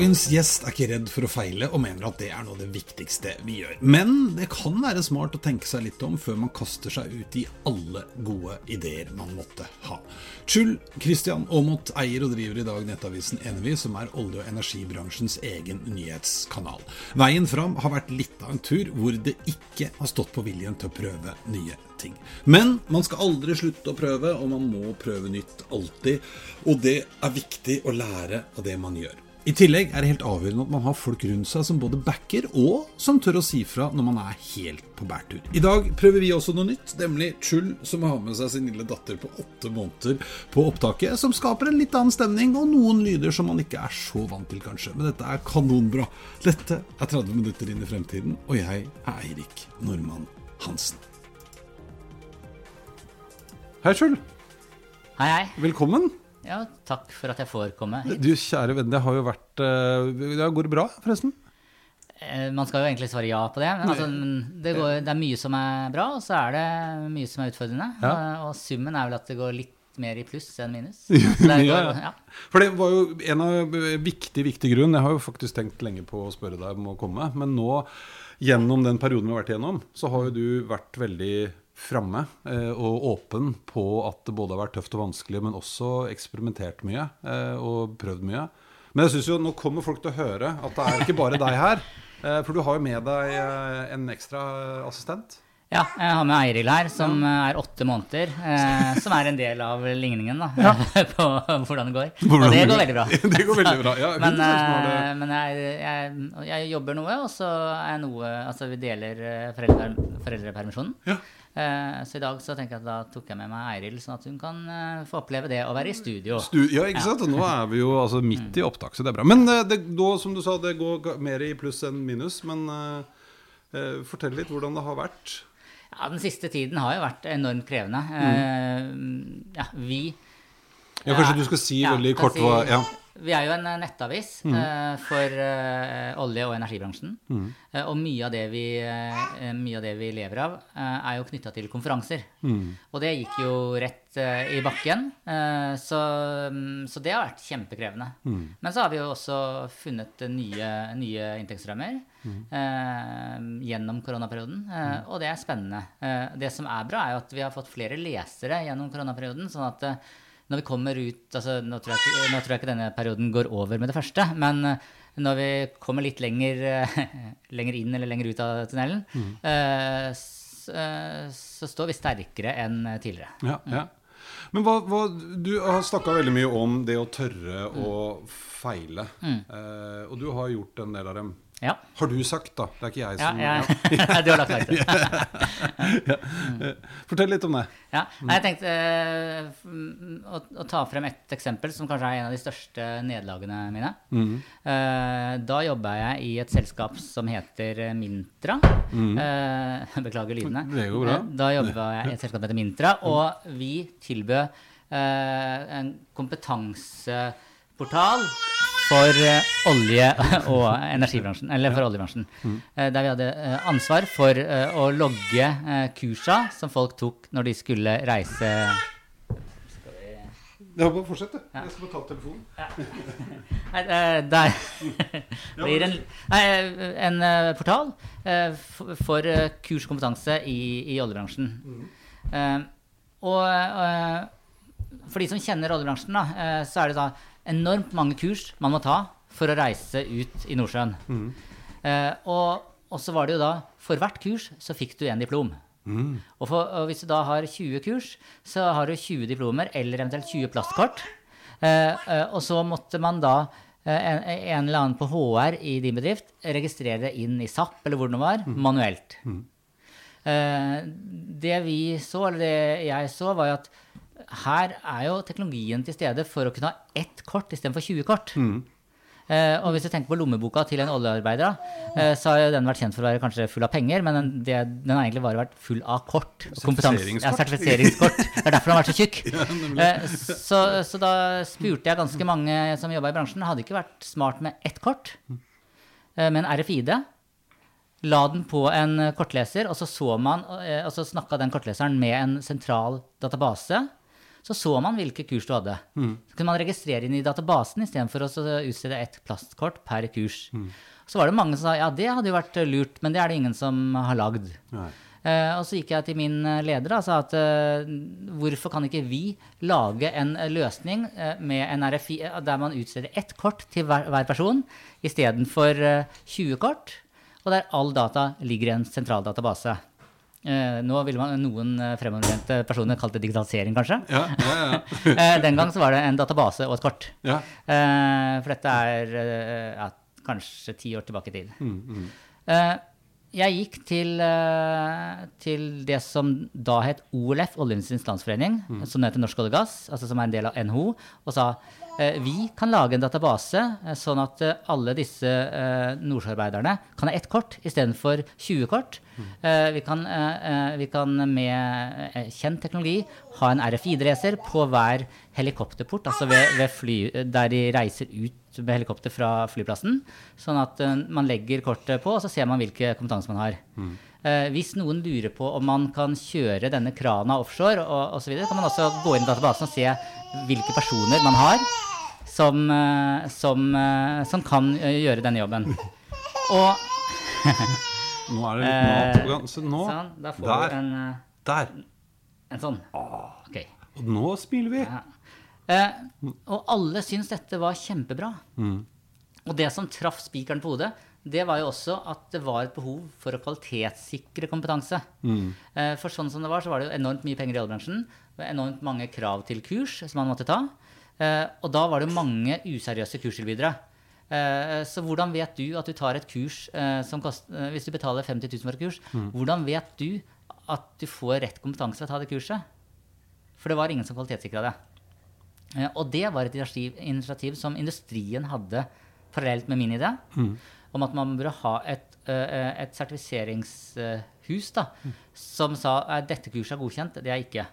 Dagens gjest er ikke redd for å feile, og mener at det er noe av det viktigste vi gjør. Men det kan være smart å tenke seg litt om før man kaster seg ut i alle gode ideer man måtte ha. Chul Christian Aamodt eier og driver i dag nettavisen Envy, som er olje- og energibransjens egen nyhetskanal. Veien fram har vært litt av en tur hvor det ikke har stått på viljen til å prøve nye ting. Men man skal aldri slutte å prøve, og man må prøve nytt alltid. Og det er viktig å lære av det man gjør. I tillegg er det helt avgjørende at man har folk rundt seg som både backer og som tør å si fra når man er helt på bærtur. I dag prøver vi også noe nytt, nemlig Chull, som har med seg sin lille datter på åtte måneder på opptaket, som skaper en litt annen stemning og noen lyder som man ikke er så vant til, kanskje. Men dette er kanonbra. Dette er 30 minutter inn i fremtiden, og jeg er Eirik Normann Hansen. Hei, Chull. Hei, hei. Velkommen. Ja, takk for at jeg får komme hit. Du, kjære venn, det har jo vært uh, det Går bra, forresten? Eh, man skal jo egentlig svare ja på det. Men altså, det, går, det, er mye som er bra, og så er det mye som er utfordrende. Ja. Og, og, summen er vel at det går litt mer i pluss enn minus. Går, ja, ja. For det var jo en av viktig, viktig grunn. Jeg har jo faktisk tenkt lenge på å spørre deg om å komme. Men nå, gjennom den perioden vi har vært igjennom, så har jo du vært veldig framme eh, og åpen på at det både har vært tøft og vanskelig, men også eksperimentert mye eh, og prøvd mye. Men jeg synes jo nå kommer folk til å høre at det er ikke bare deg her. Eh, for du har jo med deg en ekstra assistent. Ja, jeg har med Eiril her, som er åtte måneder. Eh, som er en del av ligningen da, ja. på hvordan det går. Og det går veldig bra. det går veldig bra, ja. Men, eh, men jeg, jeg, jeg, jobber noe, og så er noe Altså vi deler foreldre, foreldrepermisjonen. Ja. Eh, så i dag så tenker jeg at da tok jeg med meg Eiril, sånn at hun kan eh, få oppleve det å være i studio. Stu ja, ikke sant? Og nå er vi jo altså midt i opptak, så det er bra. Men eh, det, da, som du sa, det går mer i pluss enn minus. Men uh, fortell litt hvordan det har vært. Ja, Den siste tiden har jo vært enormt krevende. Mm. ja, vi Ja, Kanskje du skal si veldig kort hva ja. Vi er jo en eh, nettavis mm. uh, for uh, olje- og energibransjen. Mm. Uh, og mye av, vi, mye av, det vi, lever av, er jo knytta til konferanser. Mm. Og det gikk jo rett i bakken. Så, um, så, det har vært kjempekrevende. Mm. Men så har vi jo også funnet nye, nye inntektsstrømmer mm. gjennom koronaperioden. Og det er spennende. det som er bra, er jo at vi har fått flere lesere gjennom koronaperioden. sånn at når vi kommer ut altså, nå, tror ikke, nå tror jeg ikke denne perioden går over med det første, men eh, når vi kommer litt lenger, lenger inn eller lenger ut av tunnelen, mm. uh, så, så, står vi sterkere enn tidligere. Ja, ja. Men hva, hva, du har snakka veldig mye om det å tørre mm. å feile. Mm. Og du har gjort en del av dem. Ja. Har du sagt, da? Det er ikke jeg som Ja, ja. du har lagt merke til det. ja. Fortell litt om det. Ja, Jeg tenkte uh, å, å, ta frem et eksempel som kanskje er en av de største nederlagene mine. Mm. Uh, da jobba jeg i et selskap som heter Mintra. Mm. Uh, beklager lydene. Det går bra. da jobba jeg i et selskap som heter Mintra, og vi tilbød en kompetanseportal for eh, olje- og energibransjen, eller for oljebransjen. Mm. Eh, der vi hadde eh, ansvar for å logge kursa som folk tok når de skulle reise ja, bare fortsett, du. Jeg skal bare ta telefonen. Ja. Nei, der blir en, en portal for kurs og kompetanse i, i oljebransjen. Mm. Og for de som kjenner oljebransjen, da, så er det da enormt mange kurs man må ta for å reise ut i Nordsjøen. Mm. Eh, og, og, så var det jo da For hvert kurs så fikk du en diplom. Mm. Og, for, og, hvis du da har 20 kurs, så har du 20 diplomer eller eventuelt 20 plastkort. Eh, eh, og så måtte man da eh, en, en eller annen på HR i din bedrift registrere det inn i SAP eller hvor det var, var, manuelt. Eh, det vi så, eller det jeg så, var jo at her er jo teknologien til stede for å kunne ha ett kort istedenfor 20 kort. Eh, og hvis du tenker på lommeboka til en oljearbeider, uh, så har den vært kjent for å være kanskje full av penger, men den, det, den har egentlig bare vært full av kort. Sertifiseringskort. Ja, sertifiseringskort. Det er derfor den har vært så tjukk. Uh, så, så da spurte jeg ganske mange som jobba i bransjen, hadde ikke vært smart med ett kort, med en RFID. La den på en kortleser, og så, så man, og så snakka den kortleseren med en sentral database. Så så man hvilke kurs du hadde. Så kunne man registrere inn i databasen istedenfor å utstede ett plastkort per kurs. Så var det mange som sa ja, det hadde jo vært lurt, men det er det ingen som har lagd. Eh, og så gikk jeg til min eh, leder og sa at eh, hvorfor kan ikke vi lage en eh, løsning eh, med en RFI eh, der man utsteder ett kort til hver, hver person istedenfor eh, 20 kort, og der all data ligger i en sentral database. Eh, nå ville man noen eh, fremoverlente personer kalt det digitalisering, kanskje. Ja, ja, ja. Eh, den gang så var det en database og et kort. ja. Eh, for dette er kanskje ti år tilbake i tid. Mm, Eh, jeg gikk til, til det som da het OLF, Oljeindustriens landsforening, som nå heter Norsk olje og gass, altså som er en del av NHO, og sa vi kan lage en database eh, sånn at eh, alle disse eh, nordsjøarbeiderne kan ha ett kort istedenfor 20 kort. Eh, vi, kan, eh, eh, vi kan med eh, kjent teknologi ha en RFID-racer på hver helikopterport, altså ved, ved fly, der de reiser ut med helikopter fra flyplassen. Sånn at eh, man legger kortet på, og så ser man hvilke kompetanse man har. Eh, hvis noen lurer på om man kan kjøre denne krana offshore, og osv., kan man også gå inn i databasen og se hvilke personer man har som, eh, som, eh, som kan eh, gjøre denne jobben. Og Nå er det litt mat på gang. Se nå. sånn, da får Der. du en, Der. en sånn. Okay. Og nå smiler vi. Ja. Eh, og alle syns dette var kjempebra. Og det som traff spikeren på hodet, det var jo også at det var et behov for å kvalitetssikre kompetanse. Eh, for sånn som det var, så var det jo enormt mye penger i oljebransjen. Enormt mange krav til kurs som man måtte ta. Eh, og da var det mange useriøse kurstilbydere. Eh, så hvordan vet du at du tar et kurs eh, som koster Hvis du betaler 50 000 for et kurs, hvordan vet du at du får rett kompetanse til å ta det kurset? For det var ingen som kvalitetssikra det. Eh, Og det var et initiativ, som industrien hadde parallelt med min idé, om at man burde ha et, et sertifiseringshus da, som sa at dette kurset er godkjent, det er ikke.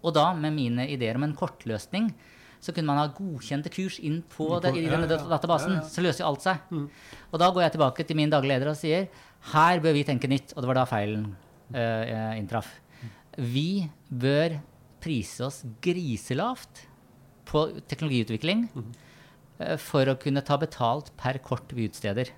Og da, med mine ideer om en kortløsning, så kunne man ha godkjente kurs inn på det, i denne databasen. Ja, ja. Så løser jo alt seg. Og da går jeg tilbake til min daglige leder og sier her bør vi tenke nytt. Og det var da feilen uh, inntraff. Vi bør prise oss griselavt på teknologiutvikling uh, for å kunne ta betalt per kort vi utsteder.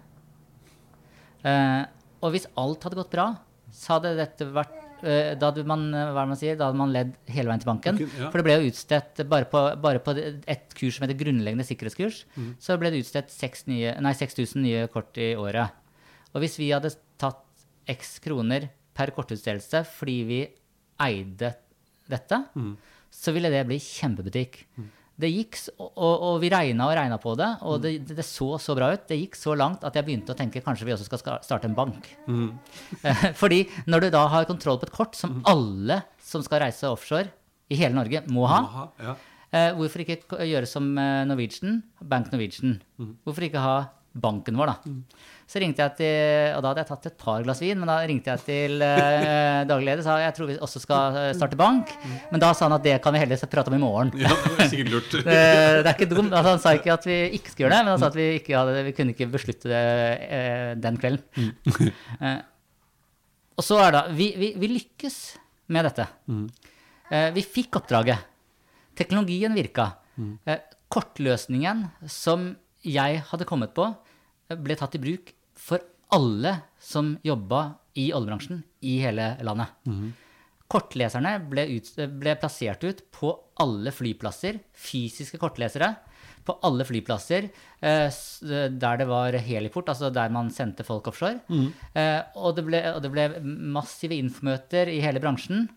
Uh, og hvis alt hadde gått bra, så hadde dette vært da hadde man, eh, hva man sier, da hadde man ledd hele veien til banken. Okay, ja. For det ble jo utstedt bare på, bare på et kurs som heter grunnleggende sikkerhetskurs, Mm. så ble det utstedt 6000 nye- 6000 nye kort i året. Og hvis vi hadde tatt x kroner per kortutstedelse fordi vi eide dette, Mm. så ville det bli kjempebutikk. Det gikk, og, og, vi regna og regna på det, og det, det så så bra ut. Det gikk så langt at jeg begynte å tenke kanskje vi også skal starte en bank. Mm. Fordi når du da har kontroll på et kort som alle som skal reise offshore i hele Norge, må ha, Aha, ja. eh, hvorfor ikke gjøre som eh, Norwegian, Bank Norwegian? Hvorfor ikke ha banken vår, da? Så ringte jeg til, og da hadde jeg tatt et par glass vin, men da ringte jeg til eh, daglig leder og sa jeg tror vi også skal eh, starte bank. Men da sa han at det kan vi heller prate om i morgen. ja, det lurt. Det er ikke dumt. Altså, han sa ikke at vi ikke skulle gjøre det, men han sa at vi, ikke hadde, vi kunne ikke beslutte det eh, den kvelden. Eh, og så er det vi, vi, vi lykkes med dette. Eh, vi fikk oppdraget. Teknologien virka. Eh, kortløsningen som jeg hadde kommet på, eh, ble tatt i bruk for alle som jobba i oljebransjen i hele landet. Kortleserne ble, ut, ble plassert ut på alle flyplasser, fysiske kortlesere på alle flyplasser eh, der det var heliport, altså der man sendte folk offshore. Eh, og, det ble, og det ble massive infomøter i hele bransjen.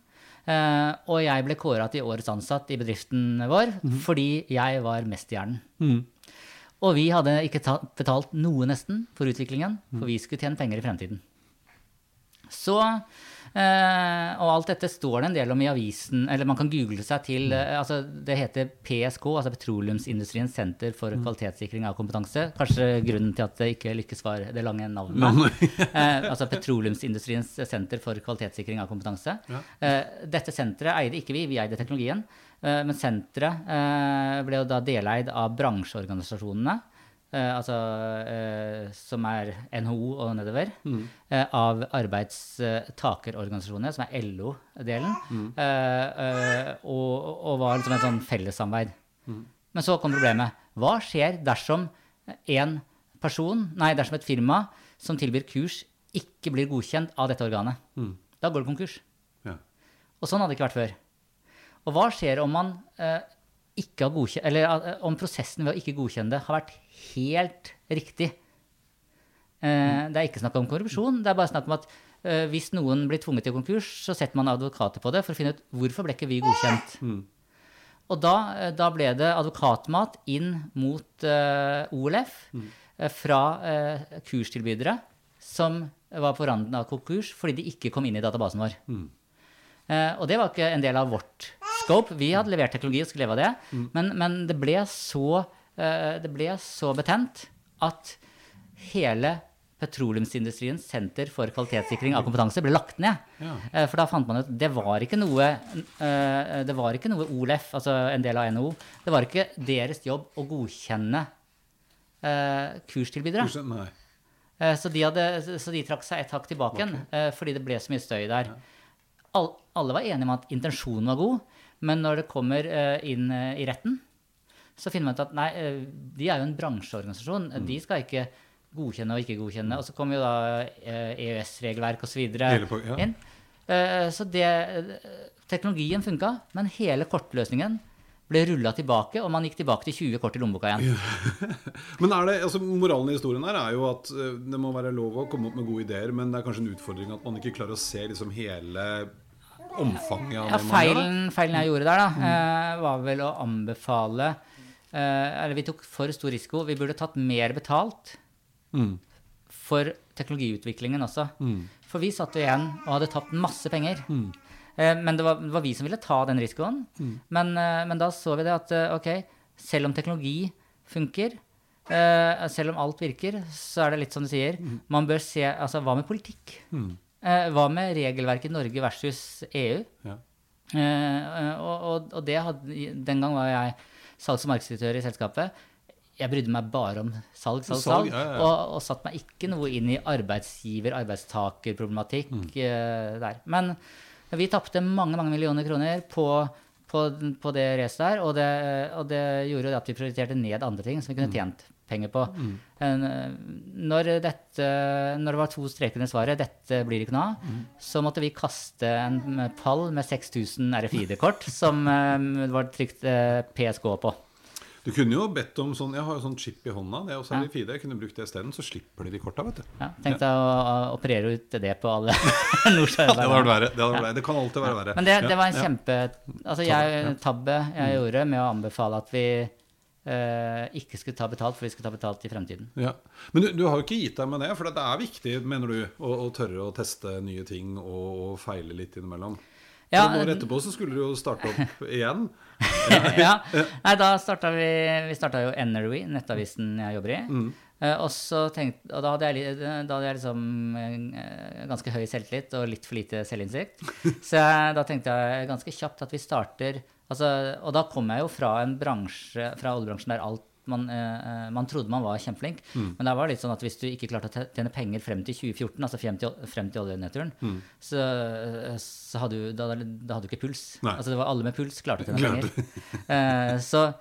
Eh, og jeg ble kåra til årets ansatt i bedriften vår fordi jeg var mesterhjernen. Og vi hadde ikke ta betalt noe nesten for utviklingen, for vi skulle tjene penger i fremtiden. Så eh, Og alt dette står det en del om i avisen, eller man kan google seg til eh, altså Det heter PSK, altså Petroleumsindustriens senter for kvalitetssikring av kompetanse. Kanskje grunnen til at det ikke lykkes var det lange navnet. eh, altså Petroleumsindustriens senter for kvalitetssikring av kompetanse. Eh, dette senteret eide ikke vi, vi eide teknologien. Eh, men senteret eh, ble jo da deleid av bransjeorganisasjonene. Eh, altså som er NHO og nedover, Mm. av arbeidstakerorganisasjonene, som er LO-delen, eh, og, og var liksom et sånn fellessamarbeid. Men så kom problemet. Hva skjer dersom en person, nei, dersom et firma som tilbyr kurs, ikke blir godkjent av dette organet? Da går det konkurs. Ja. Og sånn hadde det ikke vært før. Og hva skjer om man eh, ikke har godkjent, eller eh, om prosessen ved å ikke godkjenne det har vært helt riktig? Eh, det er ikke snakk om korrupsjon. Det er bare snakk om at eh, hvis noen blir tvunget til konkurs, så setter man advokater på det for å finne ut hvorfor ble ikke vi godkjent. Og da, eh, da ble det advokatmat inn mot eh, OLF eh, fra kurstilbydere som var på randen av konkurs fordi de ikke kom inn i databasen vår. Eh, og det var ikke en del av vårt scope. Vi hadde levert teknologi og skulle leve av det. Men, men det, ble så, eh, det ble så betent at hele Petroleumsindustriens senter for kvalitetssikring av kompetanse ble lagt ned. Ja. Eh, For da fant man ut det var ikke noe eh, Det var ikke noe OLF, altså en del av NHO, det var ikke deres jobb å godkjenne kurstilbydere. Så de, hadde, så de trakk seg et hakk tilbake igjen, fordi det ble så mye støy der. All, alle var enige om at intensjonen var god, men når det kommer eh, inn eh, i retten, så finner man ut at nei, eh, de er jo en bransjeorganisasjon. De skal ikke godkjenne og ikke godkjenne. Og så kommer jo da EØS-regelverk osv. Hele på- ja. inn. Så det, teknologien funka, men hele kortløsningen ble rulla tilbake, og man gikk tilbake til 20 kort i lommeboka igjen. Men er det, altså moralen i historien her er jo at det må være lov å komme opp med gode ideer, men det er kanskje en utfordring at man ikke klarer å se liksom hele omfanget av Ja, det man gjør. feilen, feilen jeg gjorde der, da, mm. var vel å anbefale eh, Eller vi tok for stor risiko. Vi burde tatt mer betalt Mm. for teknologiutviklingen også. Mm. For vi satt jo igjen og hadde tapt masse penger. Eh, men det var, det var vi som ville ta den risikoen. Mm. Men, eh, men da så vi det at eh, ok, selv om teknologi funker, eh, selv om alt virker, så er det litt som du sier, man bør se Altså, hva med politikk? Mm. Eh, hva med regelverket Norge versus EU? Ja. Eh, og, og, og det hadde, den gang var jeg salgs- og markedsdirektør i selskapet. Jeg brydde meg bare om salg, salg, Salg, ja, ja. Og, og satte meg ikke noe inn i arbeidsgiver-arbeidstakerproblematikk Mm. eh, der. Men vi tapte mange mange millioner kroner på, på, på det racet der, og det, og det gjorde jo at vi prioriterte ned andre ting som vi Mm. kunne tjent penger på. En, eh, når, dette, når det var to streker under svaret 'dette blir ikke noe av', Mm. så måtte vi kaste en pall med 6000 RFID-kort som det var trykt eh, PSK på. Du kunne jo bedt om sånn Jeg har jo sånn chip i hånda. Det er også Ja. litt fide. Jeg kunne brukt det isteden, så slipper de de korta, vet du. Ja, Tenk deg å, å operere ut det på alle Ja, det hadde vært verre. Det, vært det kan alltid være verre. Men det, det var en Ja, ja. kjempe Altså, Tabbe, jeg, tabbe jeg gjorde med å anbefale at vi eh, ikke skulle ta betalt, for vi skulle ta betalt i fremtiden. Ja. Men du, du har jo ikke gitt deg med det, for det er viktig, mener du, å, å tørre å teste nye ting og, og feile litt innimellom. Ja, Noen år etterpå så skulle du jo starte opp igjen. ja. Nei, da starta vi Vi starta jo Energy, nettavisen jeg jobber i. Mm. Eh, og, så tenkte, og da hadde jeg, da hadde jeg liksom eh, ganske høy selvtillit og litt for lite selvinnsikt. Så jeg, da tenkte jeg ganske kjapt at vi starter altså, Og da kom jeg jo fra en bransje, fra oljebransjen der alt man, eh, man trodde man var kjempeflink. Mm. Men det var litt sånn at hvis du ikke klarte å tjene penger frem til 2014, altså frem til, frem til oljenedturen, Mm. så, så hadde du, da, da hadde du ikke puls. Nei. Altså det var alle med puls klarte å tjene penger. Eh, så, eh,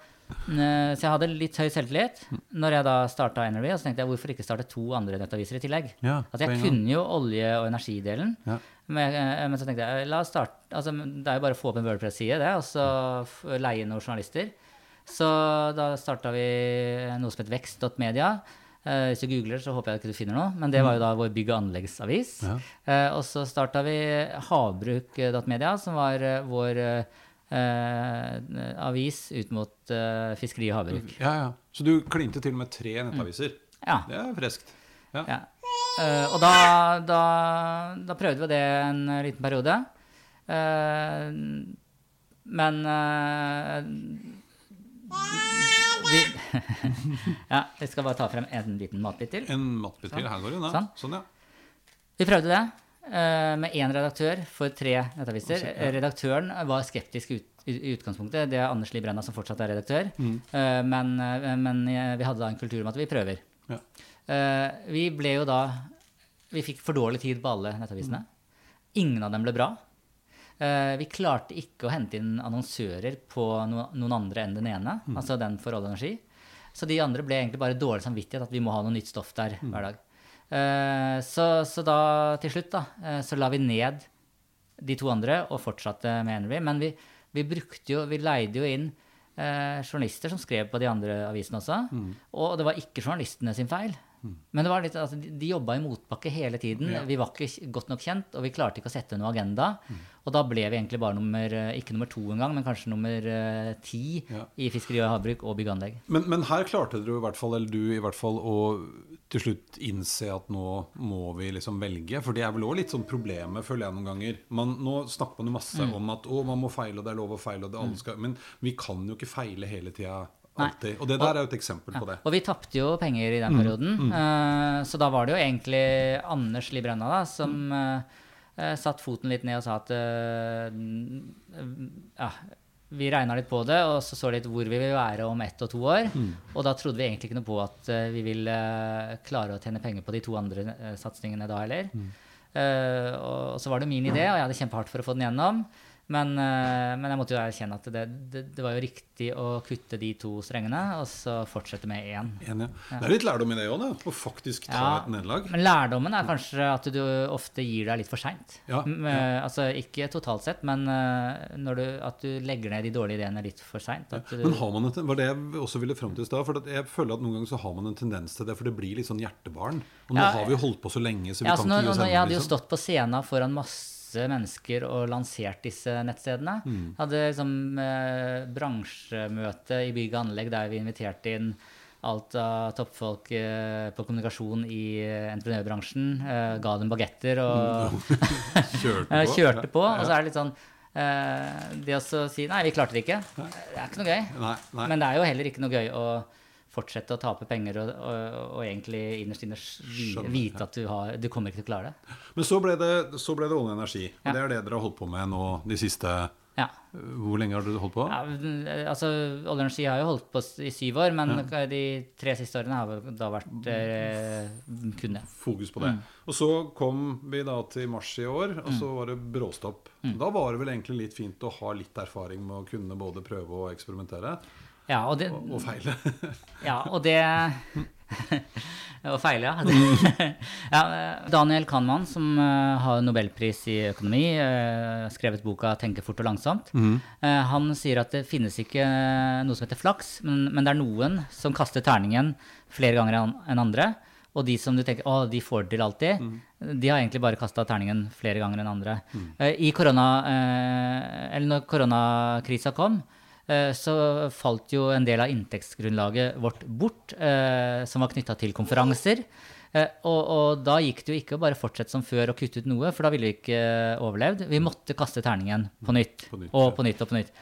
så jeg hadde litt høy selvtillit når jeg da starta Energy. Og så tenkte jeg hvorfor ikke starte to andre nettaviser i tillegg? Ja, altså jeg kunne jo olje- og energidelen. Ja. Men, eh, men så tenkte jeg la oss starte, altså, det er jo bare å få opp en Wordpress-side, det, og så leie noen journalister. Så da starta vi noe som het vekst.media. Eh, hvis du googler, så håper jeg ikke du finner noe. Men det var jo da vår bygg- og anleggsavis. Ja. Eh, og så starta vi havbruk.media, som var eh, vår eh, eh, avis ut mot eh, fiskeri og havbruk. Ja, ja. Så du klinte til og med tre nettaviser. Ja. Det er freskt. Ja. ja. Eh, og da, da, da prøvde vi det en liten periode. Eh, men eh, vi, Ja, jeg skal bare ta frem en liten matbit til. En matbit til. Her går det unna. Sånn. Sånn, ja. Vi prøvde det eh, med én redaktør for tre nettaviser. Redaktøren var skeptisk ut, i utgangspunktet. Det er Anders Lie Brenna som fortsatt er redaktør. Mm. Eh, men, eh, men eh, vi hadde da en kultur om at vi prøver. Ja. Eh, vi ble jo da Vi fikk for dårlig tid på alle nettavisene. Ingen av dem ble bra. Eh, vi klarte ikke å hente inn annonsører på noen andre enn den ene, altså den for Olje og Energi. Så de andre ble egentlig bare dårlig samvittighet at vi må ha noe nytt stoff der hver dag. Eh, så, så da til slutt da, eh, så la vi ned de to andre og fortsatte med Henry. Men vi, vi brukte jo, vi leide jo inn eh, journalister som skrev på de andre avisene også. Og det var ikke journalistene sin feil. Men det var litt, altså, de, jobba i motbakke hele tiden. Ja. Vi var ikke godt nok kjent, og vi klarte ikke å sette noen agenda. Og da ble vi egentlig bare nummer, eh, ikke nummer to engang, men kanskje nummer eh, ti Ja. i fiskeri og havbruk og bygg og anlegg. Men, men her klarte dere i hvert fall, eller du i hvert fall, å til slutt innse at nå må vi liksom velge. For det er vel òg litt sånn problemet, føler jeg noen ganger. Man, nå snakker man jo masse om at å, man må feile, og det er lov å feile, og det alle skal Men vi kan jo ikke feile hele tida. Alltid. Og det der er jo et eksempel på det. Og vi tapte jo penger i den perioden. Eh, så da var det jo egentlig Anders Librenna da, som eh, uh, satt foten litt ned og sa at eh, ja, vi regna litt på det, og så så litt hvor vi vil være om ett og to år. Og da trodde vi egentlig ikke noe på at eh, vi ville eh, klare å tjene penger på de to andre uh, satsingene da heller. Eh, og så var det min idé, og jeg hadde kjempehardt for å få den gjennom. Men, eh, men jeg måtte jo erkjenne at det, det, det var jo riktig å kutte de to strengene, og så fortsette med én. Enig. Det er litt lærdom i det òg. Å faktisk ta Ja. et nederlag. Men lærdommen er kanskje at du ofte gir deg litt for seint. Ja, Altså ikke totalt sett, men eh, når du, at du legger ned de dårlige ideene litt for seint. Men har man et, var det jeg også ville fram til i stad. For jeg føler at noen ganger så har man en tendens til det, for det blir litt sånn hjertebarn. Og nå Ja, har vi jo holdt på så lenge, så vi ja, kan altså, ikke gi oss når jeg hadde jo Liksom. stått på scenen foran masse mennesker og lansert disse nettstedene. Mm. Hadde liksom eh, bransjemøte i bygg og anlegg der vi inviterte inn alt av toppfolk eh, på kommunikasjon i eh, entreprenørbransjen. Eh, ga dem bagetter og Kjørte på. kjørte på, Ja, og så er det litt sånn eh, Det å si Nei, vi klarte det ikke. Det er ikke noe gøy. Nei, nei. Men det er jo heller ikke noe gøy å fortsette å tape penger og, og, og egentlig innerst inne vite at du, har, du kommer ikke til å klare det. Men så ble det, så ble det olje og energi. Og Ja. det er det dere har holdt på med nå de siste Ja. Hvor lenge har dere holdt på? ja altså, Olje og Energi har jo holdt på i syv år, men de tre siste årene har da vært eh, kun det. Fokus på det. Mm. Og så kom vi da til mars i år, og så var det bråstopp. Mm. Da var det vel egentlig litt fint å ha litt erfaring med å kunne både prøve og eksperimentere Ja, og det, og, og feile. Ja, og det Å feile, ja. ja. Daniel Kahneman, som eh, har nobelpris i økonomi, uh, skrevet boka 'Tenke fort og langsomt', mm. han sier at det finnes ikke noe som heter flaks, men, men det er noen som kaster terningen flere ganger enn andre. Og de som du tenker å, de får det til alltid, de har egentlig bare kasta terningen flere ganger enn andre. Mm. I korona, eh, eller når koronakrisa kom, eh, så falt jo en del av inntektsgrunnlaget vårt bort, eh, som var knytta til konferanser. Eh, og, og da gikk det jo ikke å bare fortsette som før og kutte ut noe, for da ville vi ikke overlevd. Vi måtte kaste terningen på nytt. På nytt, og på nytt og på nytt.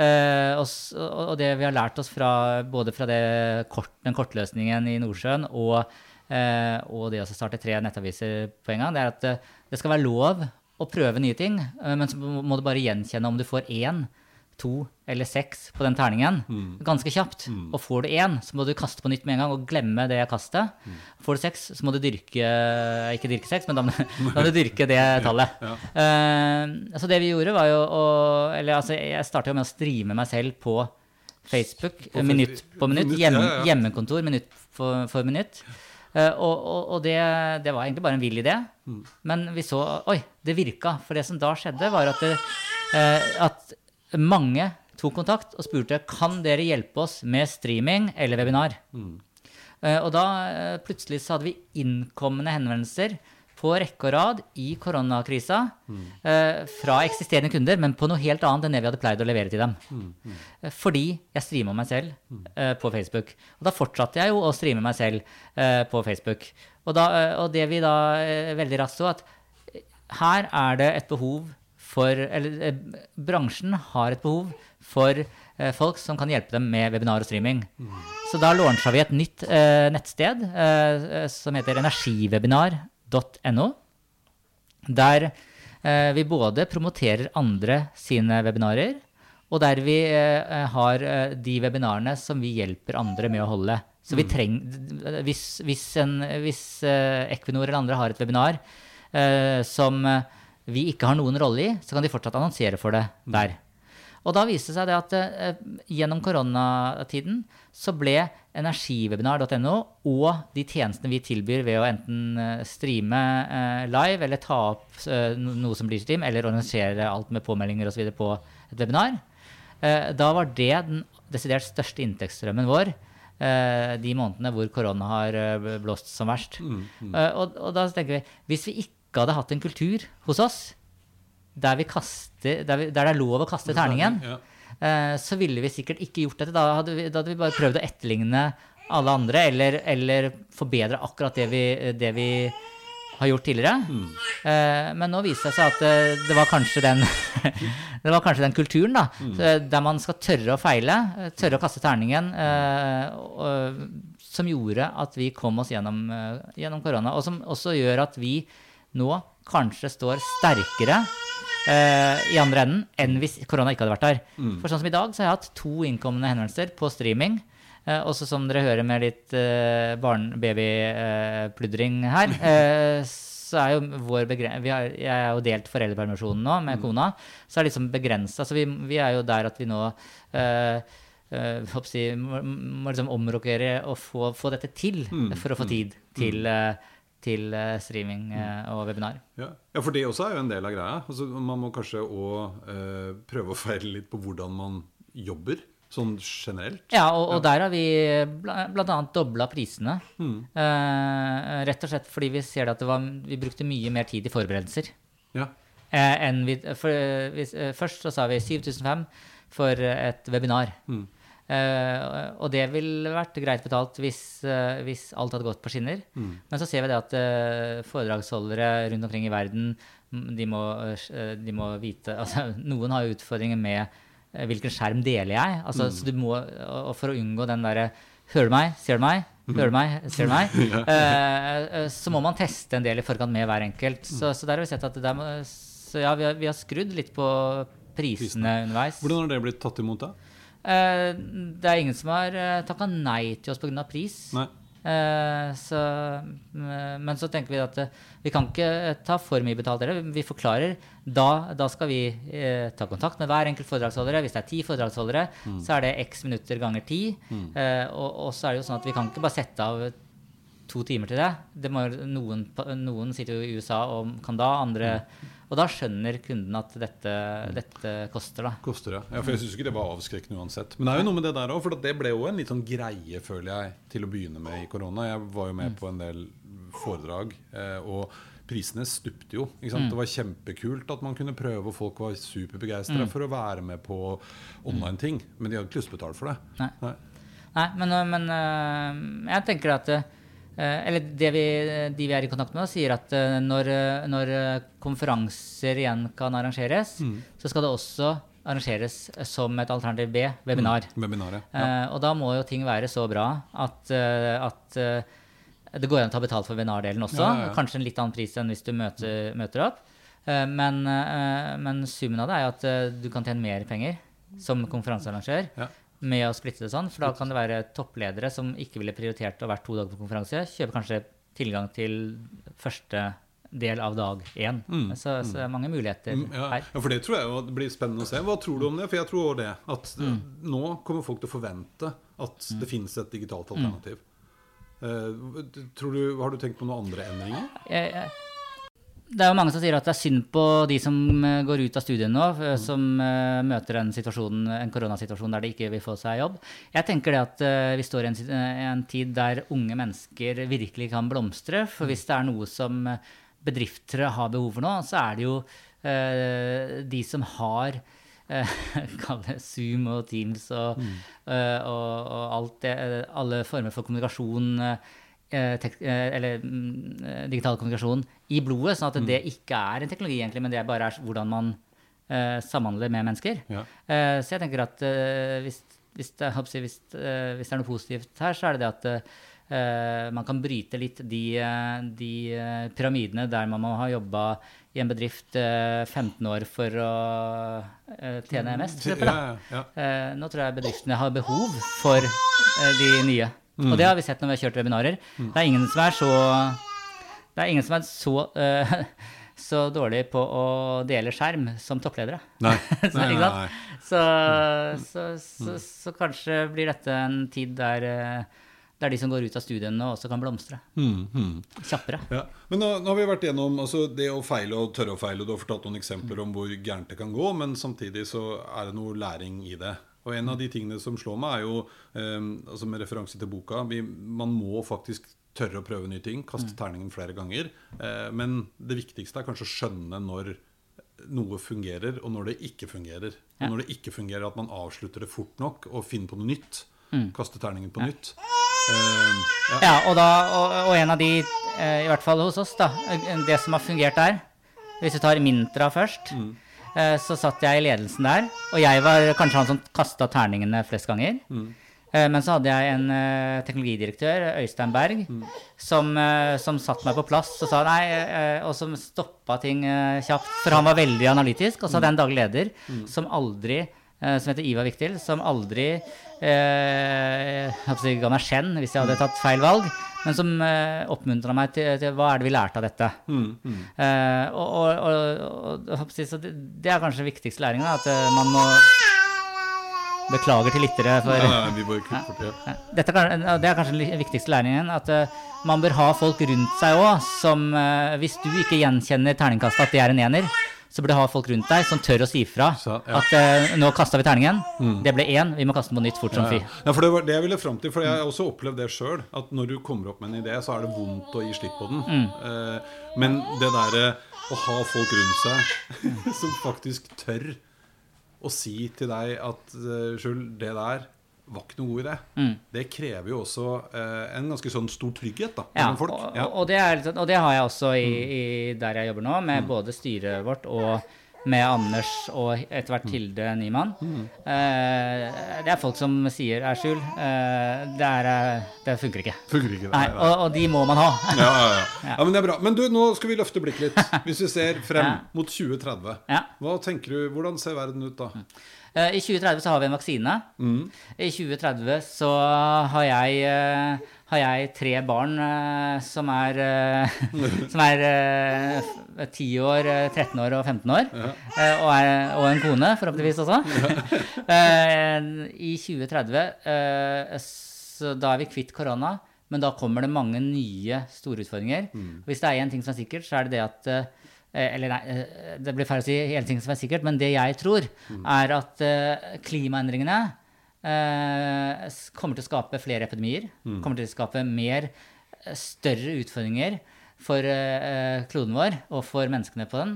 Eh, og, og det vi har lært oss fra, både fra det kort, den kortløsningen i Nordsjøen og, eh, og det å starte tre nettaviser på en gang, det er at eh, det skal være lov å prøve nye ting, eh, men så må du bare gjenkjenne om du får én, to eller seks på den terningen ganske kjapt. Og får du én, så må du kaste på nytt med en gang og glemme det kastet. Får du seks, så må du dyrke Ikke dyrke seks, men da må, da må du dyrke det tallet. Eh, så det vi gjorde, var jo å Eller altså, jeg starta med å streame meg selv på Facebook På minutt på minutt. minutt, Hjem, ja, ja, ja. Hjemmekontor minutt for, for minutt. Uh, og og, og det, det var egentlig bare en vill idé. Mm. Men vi så Oi, det virka. For det som da skjedde, var at, det, uh, at mange tok kontakt og spurte kan dere hjelpe oss med streaming eller webinar. Mm. Eh, og da eh, plutselig så hadde vi innkommende henvendelser på rekke og rad i koronakrisa eh, fra eksisterende kunder, men på noe helt annet enn det vi hadde pleid å levere til dem. Eh, Fordi jeg streama meg selv eh, på Facebook. Og da fortsatte jeg jo å streame meg selv på Facebook. Og, da, og det vi da veldig raskt så, at her er det et behov for Eller eh, bransjen har et behov for eh, folk som kan hjelpe dem med webinar og streaming. Så da launcha vi et nytt eh, nettsted eh, eh, som heter energiwebinar.no. Der eh, vi både promoterer andre sine webinarer, og der vi har de webinarene som vi hjelper andre med å holde. Så vi trenger Hvis, hvis, en, hvis Equinor eller andre har et webinar som vi ikke har noen rolle i, så kan de fortsatt annonsere for det der. Og da viste det seg det at eh, gjennom koronatiden så ble energiwebinar.no og de tjenestene vi tilbyr ved å enten eh, streame eh, live eller ta opp eh, noe som blir stream, eller organisere alt med påmeldinger osv. på et webinar, eh, da var det den desidert største inntektsstrømmen vår. eh, De månedene hvor korona har blåst som verst. Eh, Og, og da tenker vi hvis vi ikke hadde hatt en kultur hos oss der, vi kaster, der, vi, der det er lov å kaste terningen, Ja. eh, så ville vi sikkert ikke gjort dette. Da hadde vi, da hadde vi bare prøvd å etterligne alle andre, eller, eller forbedre akkurat det vi, det vi har gjort tidligere. Eh, men nå viser det seg at eh, det var kanskje den Det var kanskje den kulturen, da, Mm. der man skal tørre å feile, tørre å kaste terningen, eh, som gjorde at vi kom oss gjennom, gjennom korona. Og som også gjør at vi nå kanskje står sterkere eh, i andre enden enn hvis korona ikke hadde vært der. For sånn som i dag, så har jeg hatt to innkommende henvendelser på streaming. Eh, også som dere hører med litt eh, barn-baby-pludring her, eh, så er jo vår begren vi har, Jeg er jo delt foreldrepermisjonen nå med kona, så er det liksom begrensa. Så vi, vi er jo der at vi nå eh, eh, si, må, må liksom omrokere og få, få dette til for å få tid til, eh, til eh, streaming eh, og webinar. Ja. ja, for det også er jo en del av greia. Altså, man må kanskje òg eh, prøve å feile litt på hvordan man jobber, sånn generelt. Ja, og, og der har vi bl.a. blant annet dobla prisene. Eh, rett og slett fordi vi ser at det var, vi brukte mye mer tid i forberedelser. Ja. Eh, vi, for, eh, vi, eh, først så sa vi 7500 for et webinar. Eh, og det ville vært greit betalt hvis, uh, hvis alt hadde gått på skinner. Men så ser vi det at uh, foredragsholdere rundt omkring i verden mm, de må, de må vite altså, Noen har utfordringer med hvilken skjerm deler jeg. Altså, så du må, og og for å unngå den derre Hører du meg? Ser du meg? Hører du meg? Ser du meg? Eh, så må man teste en del i forkant med hver enkelt. Så, så der har vi sett at der må, ja, vi har, vi har skrudd litt på prisene underveis. Hvordan har det blitt tatt imot, da? Eh, det er ingen som har uh, takka nei til oss pga. pris. Nei. Eh, så, eh, men så tenker vi at eh, vi kan ikke eh, ta for mye betalt dere. Vi forklarer. Da, da skal vi eh, ta kontakt med hver enkelt foredragsholdere. Hvis det er ti foredragsholdere, så er det x minutter ganger ti. Eh, og, og så er det jo sånn at vi kan ikke bare sette av to timer til det. det må, noen, noen sitter jo i USA og kan da, andre Og da skjønner kunden at dette, dette koster, da. Koster ja. Ja, for jeg syns ikke det var avskrekkende uansett. Men det er jo noe med det der òg, for det ble jo en litt sånn greie, føler jeg, til å begynne med i korona. Jeg var jo med på en del foredrag, eh, og prisene stupte jo. Sant? Det var kjempekult at man kunne prøve, og folk var superbegeistra for å være med på online-ting. Men de hadde ikke lyst til å betale for det. Nei. Nei. Nei, men, men øh, jeg tenker at Eller det vi, de vi er i kontakt med, sier at øh, når, øh, når konferanser igjen kan arrangeres, så skal det også arrangeres som et alternativ B, webinar. Webinaret. Eh, og da må jo ting være så bra at, at det går an å ta betalt for webinardelen også. Ja, ja, ja. Kanskje en litt annen pris enn hvis du møter, møter opp. Eh, men, eh, men summen av det er jo at du kan tjene mer penger som konferansearrangør Ja. Med å splitte det sånn. For da kan det være toppledere som ikke ville prioritert å vært to dager på konferanse, kjøper kanskje tilgang til første del av dag én. Så, så det er mange muligheter Mm, ja. her. ja, for det tror jeg jo det blir spennende å se. Hva tror du om det? For jeg tror det. At Mm. nå kommer folk til å forvente at det finnes et digitalt Mm. alternativ. Tror du, har du tenkt på noen andre endringer? Jeg- jeg- Det er jo mange som sier at det er synd på de som eh, går ut av studiet nå, eh, som eh, møter en, en koronasituasjon der de ikke vil få seg jobb. Jeg tenker det at eh, vi står i en, en tid der unge mennesker virkelig kan blomstre. For hvis det er noe som bedrifter har behov for nå, så er det jo eh, de som har Kall det Zoom og Teams og, eh, og, og alt det, alle former for kommunikasjon eh, eller mm, eh, digital kommunikasjon i blodet, sånn at det ikke er en teknologi, egentlig, men det bare er hvordan man uh, samhandler med mennesker. Ja. Uh, så jeg tenker at uh, hvis, hvis, det, håper hvis, eh, hvis det er noe positivt her, så er det det at eh, man kan bryte litt de, eh, de eh, pyramidene der man må ha jobba i en bedrift eh, 15 år for å eh, tjene mest. for eksempel. Ja, ja. Eh, nå tror jeg bedriftene har behov for eh, de nye. Og det har vi sett når vi har kjørt webinarer. Det er ingen som er så Det er ingen som er så, uh, så dårlig på å dele skjerm som toppledere. Nei. Nei, nei, nei. Så, så, så, så kanskje blir dette en tid der, eh, der de som går ut av studiene også kan blomstre. Mm, mm. Kjappere. Ja. Men nå, nå har vi vært gjennom altså, det å feile og tørre å feile. Du har fortalt noen eksempler om hvor gærent det kan gå, men samtidig så er det noe læring i det. Og en av de tingene som slår meg, er jo eh, altså med referanse til boka vi, Man må faktisk tørre å prøve nye ting. Kaste terningen flere ganger. Eh, men det viktigste er kanskje å skjønne når noe fungerer, og når det ikke fungerer. Og når det ikke fungerer, at man avslutter det fort nok og finner på noe nytt. Kaste terningen på nytt. Uh, ja. Ja, og, da, og, og en av de, eh, i hvert fall hos oss, da, eh, det som har fungert der Hvis vi tar Mintra først, eh, så satt jeg i ledelsen der. Og jeg var kanskje han som kasta terningene flest ganger. Mm. Men så hadde jeg en eh, teknologidirektør, Øystein Berg, som, eh, som satte meg på plass og sa nei, eh, og som stoppa ting eh, kjapt. For han var veldig analytisk. Og så hadde jeg en daglig leder som aldri eh, som heter Ivar Viktil, som aldri eh, ga meg skjenn hvis jeg hadde tatt feil valg, men som eh, oppmuntra meg til, til hva er det vi lærte av dette. Eh, og, og, og, og det, det er kanskje den viktigste læringen, at eh, man må Beklager til lyttere for Nei, nei, vi bare kutter bort det. ja. Dette kan, det er kanskje den viktigste læringen. At eh, man bør ha folk rundt seg òg som Hvis du ikke gjenkjenner terningkastet at det er en ener, så burde du ha folk rundt deg som tør å si fra. Ja. At eh, nå kasta vi terningen. Det ble én. Vi må kaste den på nytt fort som fy. ja. ja, for det var det jeg ville fram til. For jeg har også opplevd det sjøl. At når du kommer opp med en idé, så er det vondt å gi slipp på den. Mm. Eh, men det derre å ha folk rundt seg som faktisk tør å si til deg at uh, Skjul, det der var ikke noe god idé. Mm. Det krever jo også eh, en ganske sånn stor trygghet da, Ja, folk. og, Ja. og, det er, sånn- og det har jeg også i, Mm. i der jeg jobber nå, med både styret vårt og med Anders og etter Mm. hvert Tilde Nyman. Eh, det er folk som sier 'er skjul', eh, det, er, eh, det funker ikke. Funker ikke det. Nei, nei, og, og de må man ha. Ja, ja, ja. ja, men det er bra. Men du, nå skal vi løfte blikket litt. Hvis vi ser frem mot 2030. Ja. Hva tenker du, Hvordan ser verden ut da? Eh, I 2030 så har vi en vaksine. Mm. I 2030 så har jeg, eh, har jeg tre barn eh, som er, som er eh, 10 år, eh, 13 år og 15 år. Ja. og, er, og en kone, forhåpentligvis også. Ja. I 2030 eh, så da er vi kvitt korona, men da kommer det mange nye store utfordringer. Mm. Hvis det er én ting som er sikkert, så er det det at eller nei, eh, det blir feil å si hele ting som er sikkert, men det jeg tror, er at eh, klimaendringene eh, kommer til å skape flere epidemier. Kommer til å skape mer eh, større utfordringer for eh, kloden vår og for menneskene på den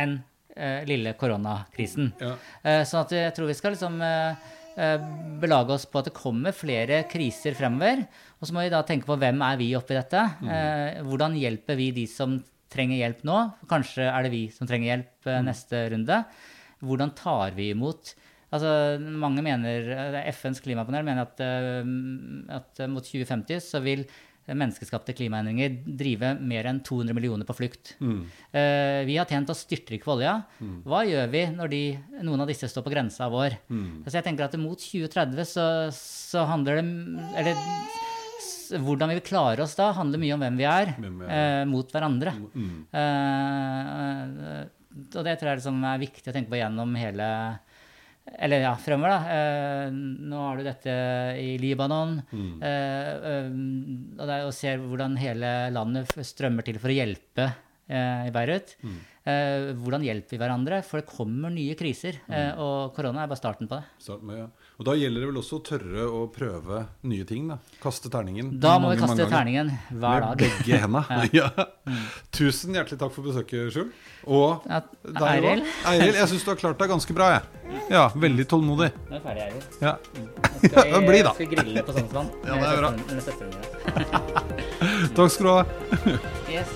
enn eh, lille koronakrisen. Ja. Eh, sånn at jeg tror vi skal liksom eh, eh, belage oss på at det kommer flere kriser fremover. Og så må vi da tenke på hvem er vi oppi dette? Eh, hvordan hjelper vi de som trenger hjelp nå? Kanskje er det vi som trenger hjelp mm. neste runde. Hvordan tar vi imot Altså, mange mener, eh, FNs klimapanel mener at, eh, at mot 2050 så vil menneskeskapte klimaendringer drive mer enn 200 millioner på flukt. Eh, vi har tjent oss styrtrik på olja. Hva gjør vi når de, noen av disse står på grensa vår? Så jeg tenker at mot 2030 så, så handler det Eller hvordan vi vil klare oss da, handler mye om hvem vi er, Hvem vi eh, mot hverandre. Mm. Eh, og det tror jeg liksom er viktig å tenke på gjennom hele eller ja, fremover, da. Eh, nå har du dette i Libanon. Mm. Eh, eh, og ser er hvordan hele landet strømmer til for å hjelpe eh, i Beirut. Mm. Eh, hvordan hjelper vi hverandre? For det kommer nye kriser. Mm. Og korona er bare starten på det. Starten med, ja. Og da gjelder det vel også å tørre å prøve nye ting, da. Kaste terningen. Da må vi kaste mange terningen hver Med dag. begge henda. ja. Tusen hjertelig takk for besøket, Sjul. Og Ja, deg Eiril? òg. Eiril, jeg syns du har klart deg ganske bra, jeg. Ja, veldig tålmodig. Nå er jeg ferdig, Eiril. Ja. Nå skal vi, Bli da. skal grille på Sognsvann. Ja, det er bra. Med med. Takk skal du ha. Yes.